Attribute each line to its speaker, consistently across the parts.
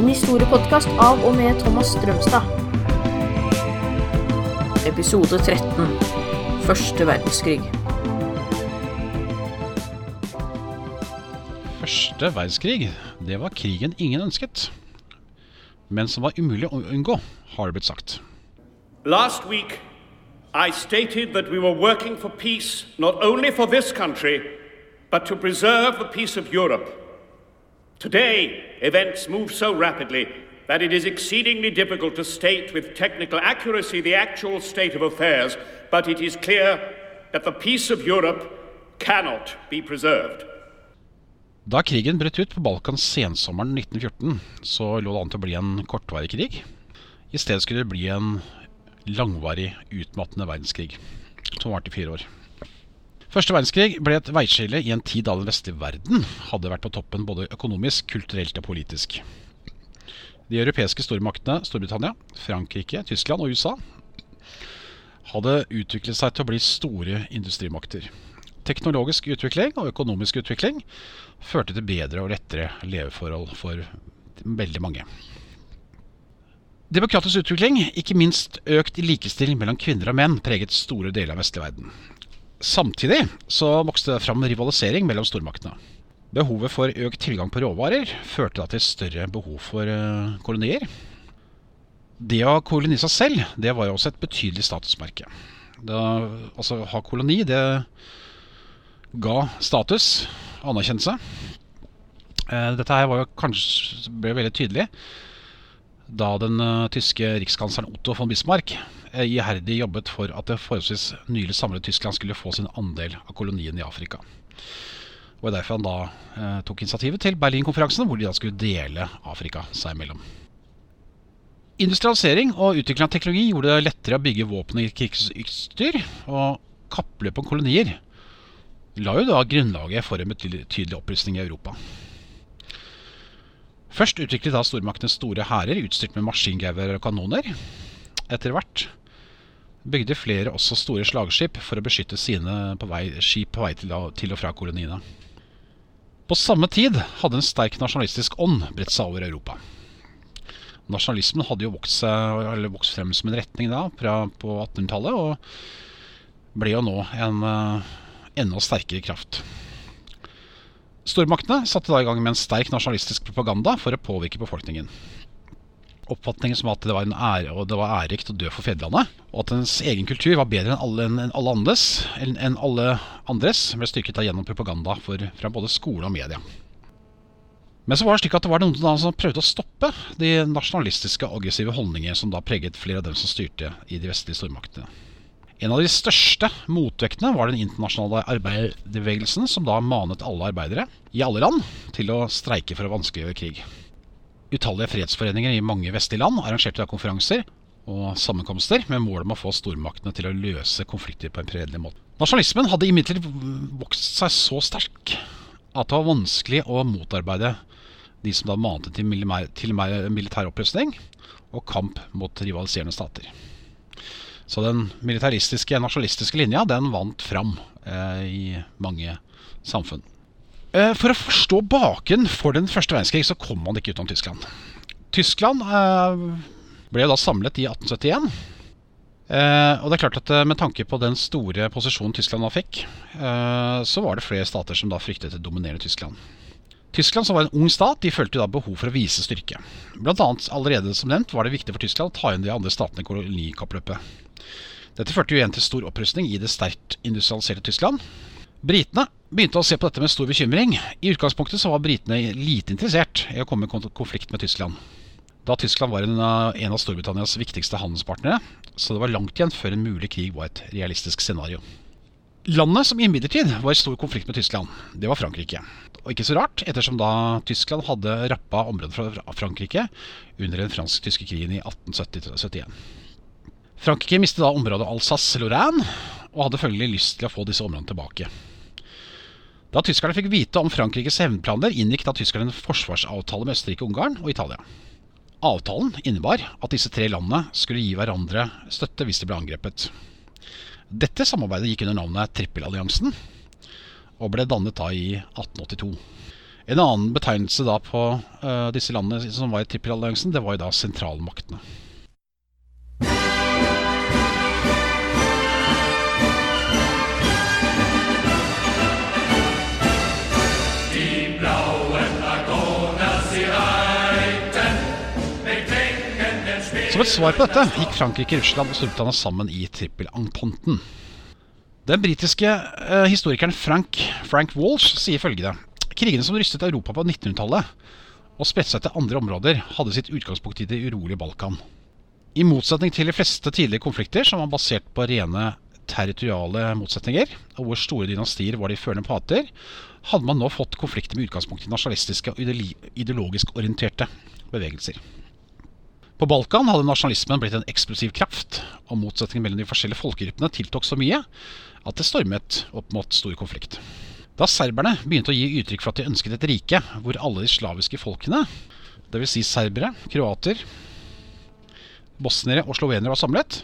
Speaker 1: En historiepodkast av og med Thomas Strømstad. Episode 13 Første verdenskrig.
Speaker 2: Første verdenskrig, det var krigen ingen ønsket. Men som var umulig å unngå, har det blitt sagt.
Speaker 3: Last week, I stated that we were working for peace not only for this country, but to preserve the peace of Europe. Today, events move so rapidly that it is exceedingly difficult to state with technical accuracy the actual state of affairs, but it is clear that the peace of Europe cannot be preserved.
Speaker 2: Da krigen brøt ut på Balkan sensommeren 1914, så lå det an til å bli en kortvarig krig. I stedet skulle det bli en langvarig, utmattende verdenskrig, som varte i fire år. Første verdenskrig ble et veiskille i en tid da den vestlige verden hadde vært på toppen både økonomisk, kulturelt og politisk. De europeiske stormaktene Storbritannia, Frankrike, Tyskland og USA hadde utviklet seg til å bli store industrimakter. Teknologisk utvikling og økonomisk utvikling førte til bedre og lettere leveforhold for veldig mange. Demokratisk utvikling, ikke minst økt likestilling mellom kvinner og menn, preget store deler av vestlig verden. Samtidig så vokste det fram rivalisering mellom stormaktene. Behovet for økt tilgang på råvarer førte da til større behov for uh, kolonier. Det å kolonise seg selv, det var jo også et betydelig statusmerke. Det, altså ha koloni, det ga status, anerkjennelse. Uh, dette her var jo kanskje ble veldig tydelig da den uh, tyske rikskansleren Otto von Bismarck iherdig jobbet for at det forholdsvis nylig samlede Tyskland skulle få sin andel av kolonien i Afrika. Og var derfor han da eh, tok initiativet til Berlinkonferansen, hvor de da skulle dele Afrika seg imellom. Industrialisering og utvikling av teknologi gjorde det lettere å bygge våpen og krigsutstyr, og kappløp om kolonier la jo da grunnlaget for en betydelig opprustning i Europa. Først utviklet da stormaktene store hærer utstyrt med maskingevær og kanoner. Etter hvert bygde flere også store slagskip for å beskytte sine på vei, skip på vei til, til og fra koloniene. På samme tid hadde en sterk nasjonalistisk ånd bredt seg over Europa. Nasjonalismen hadde jo vokst, seg, vokst frem som en retning da, på 1800-tallet, og ble jo nå en uh, enda sterkere kraft. Stormaktene satte da i gang med en sterk nasjonalistisk propaganda for å påvirke befolkningen. Oppfatningen som at det var en ære og det var ærerikt å dø for fedrelandet, og at ens egen kultur var bedre enn alle, enn alle andres, enn alle andres, ble styrket av gjennom propaganda for, fra både skole og media. Men så var det slik at det var noen som prøvde å stoppe de nasjonalistiske og aggressive holdninger som da preget flere av dem som styrte i de vestlige stormaktene. En av de største motvektene var den internasjonale arbeiderbevegelsen, som da manet alle arbeidere i alle land til å streike for å vanskeliggjøre krig. Utallige fredsforeninger i mange vestlige land arrangerte da konferanser og sammenkomster med mål om å få stormaktene til å løse konflikter på en fredelig måte. Nasjonalismen hadde imidlertid vokst seg så sterk at det var vanskelig å motarbeide de som da manet til militær opprustning og kamp mot rivaliserende stater. Så den militaristiske, nasjonalistiske linja den vant fram eh, i mange samfunn. Eh, for å forstå bakgrunnen for den første verdenskrig så kom man ikke utenom Tyskland. Tyskland eh, ble da samlet i 1871. Eh, og det er klart at Med tanke på den store posisjonen Tyskland da fikk, så var det flere stater som da fryktet det dominerende Tyskland. Tyskland, som var en ung stat, de følte da behov for å vise styrke. Blant annet allerede som nevnt var det viktig for Tyskland å ta inn de andre statene i kolonikappløpet. Dette førte jo igjen til stor opprustning i det sterkt industrialiserte Tyskland. Britene begynte å se på dette med stor bekymring. I utgangspunktet så var britene lite interessert i å komme i konflikt med Tyskland. Da Tyskland var en, av Storbritannias viktigste handelspartnere, så det var langt igjen før en mulig krig var et realistisk scenario. Landet som imidlertid var i stor konflikt med Tyskland, det var Frankrike. Og ikke så rart, ettersom da Tyskland hadde rappa området fra Frankrike under den fransk-tyske krigen i 1871. Frankrike mistet da området Alsace-Lorraine, og hadde følgelig lyst til å få disse områdene tilbake. Da tyskerne fikk vite om Frankrikes hevnplaner, inngikk da tyskerne en forsvarsavtale med Østerrike, Ungarn og Italia. Avtalen innebar at disse tre landene skulle gi hverandre støtte hvis de ble angrepet. Dette samarbeidet gikk under navnet Trippelalliansen, og ble dannet da i 1882. En annen betegnelse da på uh, disse landene som var i trippelalliansen, det var jo da sentralmaktene. Som et svar på dette gikk Frankrike, Russland og Storbritannia sammen i trippelententen. Den britiske eh, historikeren Frank, Frank Walsh sier følgende Krigene som rystet Europa på 1900-tallet og spredte seg til andre områder, hadde sitt utgangspunkt i det urolige Balkan. I motsetning til de fleste tidligere konflikter, som var basert på rene territoriale motsetninger, og hvor store dynastier var de førende pater, hadde man nå fått konflikter med utgangspunkt i nasjonalistiske og ideologisk orienterte bevegelser. På Balkan hadde nasjonalismen blitt en eksplosiv kraft, og motsetningen mellom de forskjellige folkegruppene tiltok så mye at det stormet opp mot stor konflikt. Da serberne begynte å gi uttrykk for at de ønsket et rike hvor alle de slaviske folkene, dvs. Si serbere, kroater, bosniere og slovenere var samlet,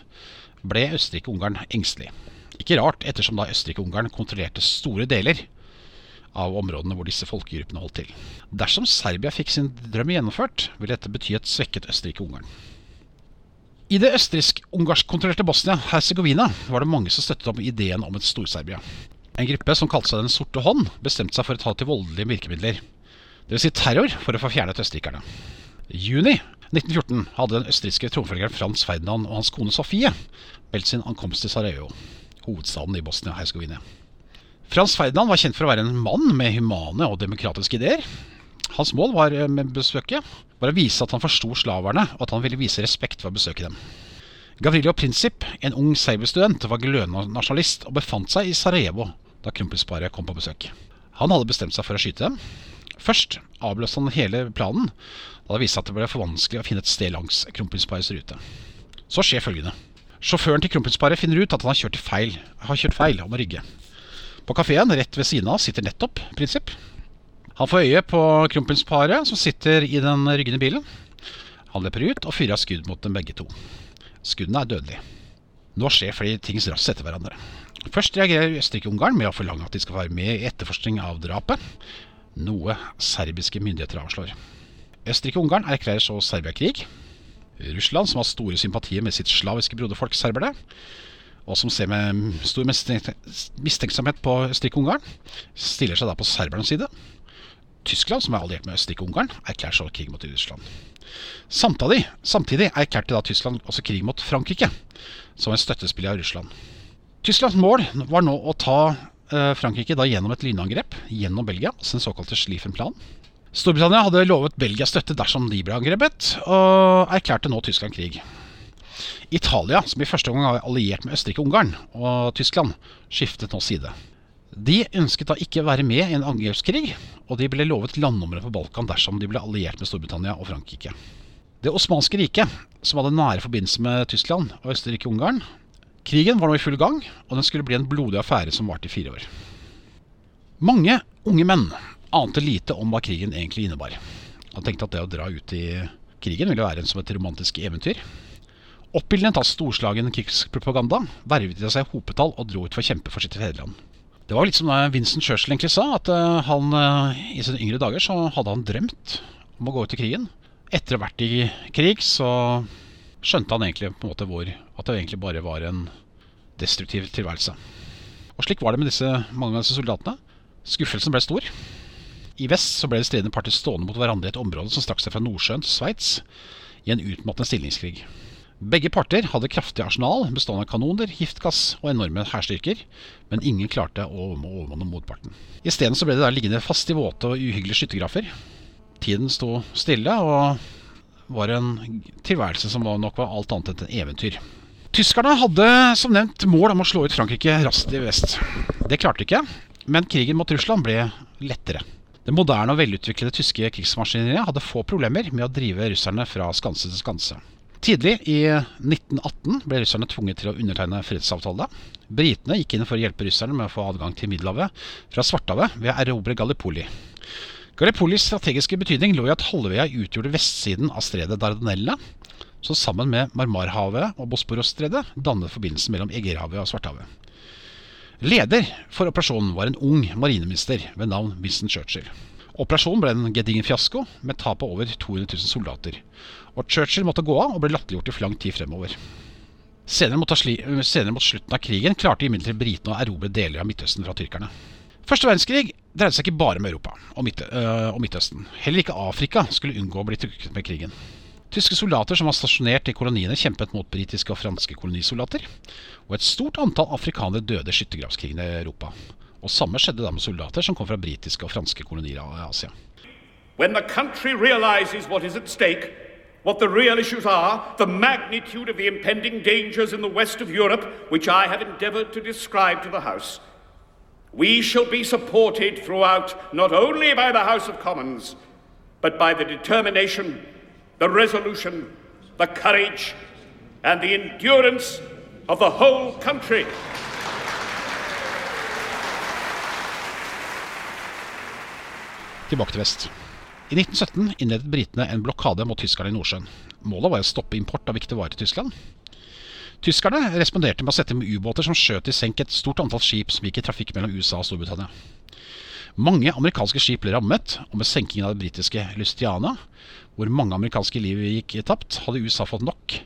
Speaker 2: ble Østerrike-Ungarn engstelig. Ikke rart, ettersom da Østerrike-Ungarn kontrollerte store deler av områdene hvor disse folkegruppene holdt til. Dersom Serbia fikk sin drøm gjennomført, ville dette bety et svekket Østerrike-Ungarn. I det østerriksk-ungarsk-kontrollerte Bosnia-Hercegovina var det mange som støttet om ideen om et Stor-Serbia. En gruppe som kalte seg Den sorte hånd, bestemte seg for å ta til voldelige virkemidler. Dvs. Si terror for å få fjernet østerrikerne. I juni 1914 hadde den østerrikske tronfølgeren Frans Ferdinand og hans kone Sofie meldt sin ankomst til Sarajevo, hovedstaden i Bosnia-Hercegovina. Frans Ferdinand var kjent for å være en mann med humane og demokratiske ideer. Hans mål var eh, med besøket var å vise at han forsto slaverne, og at han ville vise respekt ved å besøke dem. Gavrilo Princip, en ung serbestudent, var glødende nasjonalist og befant seg i Sarajevo da kronprinsparet kom på besøk. Han hadde bestemt seg for å skyte dem. Først avløste han hele planen, da det viste seg at det ble for vanskelig å finne et sted langs kronprinsparets rute. Så skjer følgende. Sjåføren til kronprinsparet finner ut at han har kjørt feil, har kjørt feil om å rygge. På kafeen rett ved siden av sitter nettopp Prinsipp. Han får øye på kronprinsparet som sitter i den ryggende bilen. Han løper ut og fyrer av skudd mot dem begge to. Skuddene er dødelige. Nå skjer flere ting raskt etter hverandre. Først reagerer Østerrike-Ungarn med å forlange at de skal være med i etterforskning av drapet, noe serbiske myndigheter avslår. Østerrike-Ungarn erklærer så Serbia-krig. Russland, som har store sympatier med sitt slaviske broderfolk serberne, og som ser med stor mistenksomhet på Østerrike-Ungarn, stiller seg da på serbernes side. Tyskland, som er alliert med Østerrike-Ungarn, erklærer så krig mot Russland. Samtidig, samtidig erklærte da Tyskland også krig mot Frankrike, som en støttespiller av Russland. Tysklands mål var nå å ta eh, Frankrike da gjennom et lynangrep gjennom Belgia, altså såkalte Schlieffen-planen. Storbritannia hadde lovet Belgia støtte dersom de ble angrepet, og erklærte nå Tyskland krig. Italia, som i første omgang var alliert med Østerrike-Ungarn og Tyskland, skiftet nå side. De ønsket da ikke å være med i en angrepskrig, og de ble lovet landområder på Balkan dersom de ble alliert med Storbritannia og Frankrike. Det osmanske riket, som hadde nære forbindelser med Tyskland og Østerrike-Ungarn Krigen var nå i full gang, og den skulle bli en blodig affære som varte i fire år. Mange unge menn ante lite om hva krigen egentlig innebar. Han tenkte at det å dra ut i krigen ville være som et romantisk eventyr. Oppildnet av storslagen krigspropaganda vervet de seg hopetall og dro ut for å kjempe for sitt fedreland. Det var litt som Vincent Churchill egentlig sa, at eh, han eh, i sine yngre dager så hadde han drømt om å gå ut i krigen. Etter å ha vært i krig så skjønte han egentlig på en måte hvor at det egentlig bare var en destruktiv tilværelse. Og slik var det med disse, mange av disse soldatene. Skuffelsen ble stor. I vest så ble de stridende parter stående mot hverandre i et område som strakk seg fra Nordsjøen til Sveits, i en utmattende stillingskrig. Begge parter hadde kraftig arsenal bestående av kanoner, giftgass og enorme hærstyrker, men ingen klarte å overmanne motparten. Isteden ble de der liggende fast i våte og uhyggelige skyttergrafer. Tiden sto stille og var en tilværelse som nok var alt annet enn et eventyr. Tyskerne hadde som nevnt mål om å slå ut Frankrike raskt i vest. Det klarte de ikke, men krigen mot Russland ble lettere. Det moderne og velutviklede tyske krigsmaskineriet hadde få problemer med å drive russerne fra skanse til skanse. Tidlig i 1918 ble russerne tvunget til å undertegne fredsavtale. Britene gikk inn for å hjelpe russerne med å få adgang til Middelhavet fra Svarthavet ved å erobre Gallipoli. Gallipolis strategiske betydning lå i at halvøya utgjorde vestsiden av stredet Dardanella, som sammen med Marmarhavet og Bosporosstredet dannet forbindelsen mellom Egerhavet og Svarthavet. Leder for operasjonen var en ung marineminister ved navn Winston Churchill. Operasjonen ble en gedigen fiasko, med tap av over 200 000 soldater. Og Churchill måtte gå av og ble latterliggjort i for lang tid fremover. Senere mot, senere mot slutten av krigen klarte imidlertid britene å erobre deler av Midtøsten fra tyrkerne. Første verdenskrig dreide seg ikke bare om Europa og, Midtø øh, og Midtøsten. Heller ikke Afrika skulle unngå å bli trukket med krigen. Tyske soldater som var stasjonert i koloniene, kjempet mot britiske og franske kolonisoldater. Og et stort antall afrikanere døde i skyttergravskrigen i Europa. Og samme skjedde da med soldater som kom fra britiske og franske kolonier i Asia.
Speaker 3: When the country realizes what is at stake, what the real issues are, the magnitude of the impending dangers in the west of Europe, which I have endeavored to describe to the House, we shall be supported throughout not only by the House of Commons, but by the determination, the resolution, the courage, and the endurance of the whole country.
Speaker 2: Tilbake til vest. I 1917 innledet britene en blokade mot tyskerne i Nordsjøen. Målet var å stoppe import av viktige varer til Tyskland. Tyskerne responderte med å sette med ubåter som skjøt i senk et stort antall skip som gikk i trafikk mellom USA og Storbritannia. Mange amerikanske skip ble rammet, og med senkingen av det britiske Lustiana, hvor mange amerikanske liv gikk tapt, hadde USA fått nok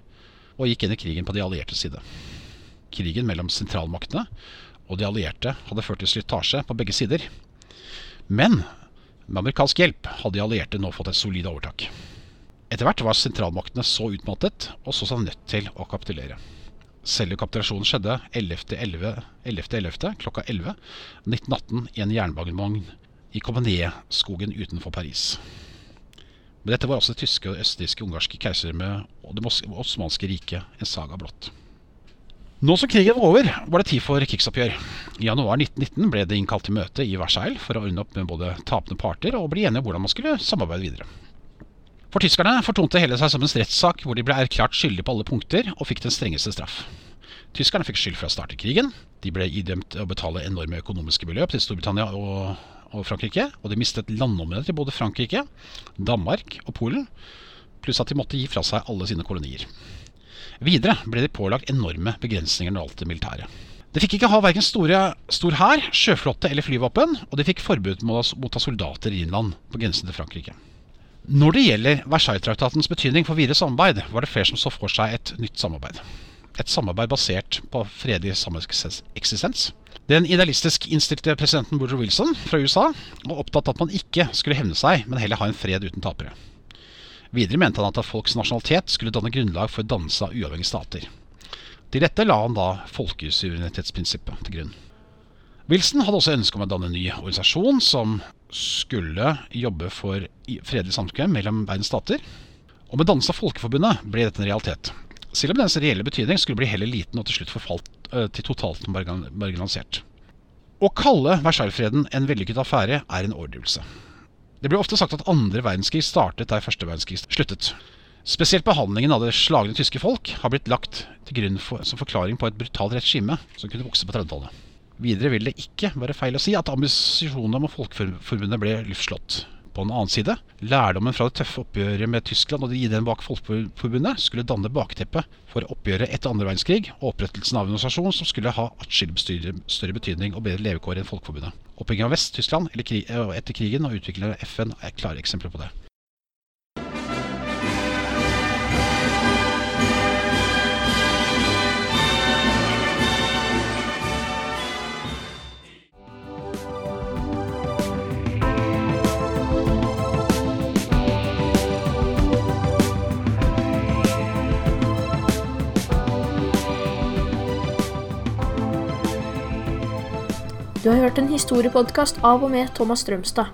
Speaker 2: og gikk inn i krigen på de alliertes side. Krigen mellom sentralmaktene og de allierte hadde ført til slitasje på begge sider. Men med amerikansk hjelp hadde de allierte nå fått et solid overtak. Etter hvert var sentralmaktene så utmattet og så seg nødt til å kapitulere. Selve kapitulasjonen skjedde 11.11. 11. klokka 11 1918 i en jernbanevogn i Combiné-skogen utenfor Paris. Men dette var også det tyske, østerrikske, ungarske keiserdømmet og det osmanske riket en saga blått. Nå som krigen var over, var det tid for krigsoppgjør. I januar 1919 ble det innkalt til møte i Versailles for å ordne opp med både tapende parter og bli enige om hvordan man skulle samarbeide videre. For tyskerne fortonte hele seg som en rettssak hvor de ble erklært skyldige på alle punkter og fikk den strengeste straff. Tyskerne fikk skyld for å starte krigen. De ble idømt å betale enorme økonomiske beløp til Storbritannia og, og Frankrike. Og de mistet landområder til både Frankrike, Danmark og Polen. Pluss at de måtte gi fra seg alle sine kolonier. Videre ble de pålagt enorme begrensninger når alt det militære. De fikk ikke ha verken stor hær, sjøflåtte eller flyvåpen, og de fikk forbud mot å motta soldater i innland på grensen til Frankrike. Når det gjelder Versailles-traktatens betydning for videre samarbeid, var det flere som så for seg et nytt samarbeid. Et samarbeid basert på fredelig sameksistens. Den idealistisk innstilte presidenten Woodrow Wilson fra USA var opptatt av at man ikke skulle hevne seg, men heller ha en fred uten tapere. Videre mente han at folks nasjonalitet skulle danne grunnlag for dannelse av uavhengige stater. Til dette la han da folkesuverenitetsprinsippet til grunn. Wilson hadde også ønske om å danne en ny organisasjon som skulle jobbe for fredelig samkvem mellom verdens stater. Og med dannelse av Folkeforbundet ble dette en realitet. Selv om dens reelle betydning skulle bli heller liten og til slutt forfalt uh, til totalt marginalisert. Å kalle Versailles-freden en vellykket affære er en overdrivelse. Det blir ofte sagt at andre verdenskrig startet der første verdenskrig sluttet. Spesielt behandlingen av det slagne tyske folk har blitt lagt til grunn for, som forklaring på et brutalt regime som kunne vokse på 30-tallet. Videre vil det ikke være feil å si at ambisjonene om Folkeforbundet ble luftslått. På den annen side, lærdommen fra det tøffe oppgjøret med Tyskland og de ideen bak Folkeforbundet skulle danne bakteppet for oppgjøret etter andre verdenskrig og opprettelsen av en organisasjon som skulle ha atskillig større betydning og bedre levekår enn Folkeforbundet. Oppbyggingen av Vest-Tyskland etter krigen og utviklingen av FN er klare eksempler på det.
Speaker 1: Du har hørt en historiepodkast av og med Thomas Strømstad.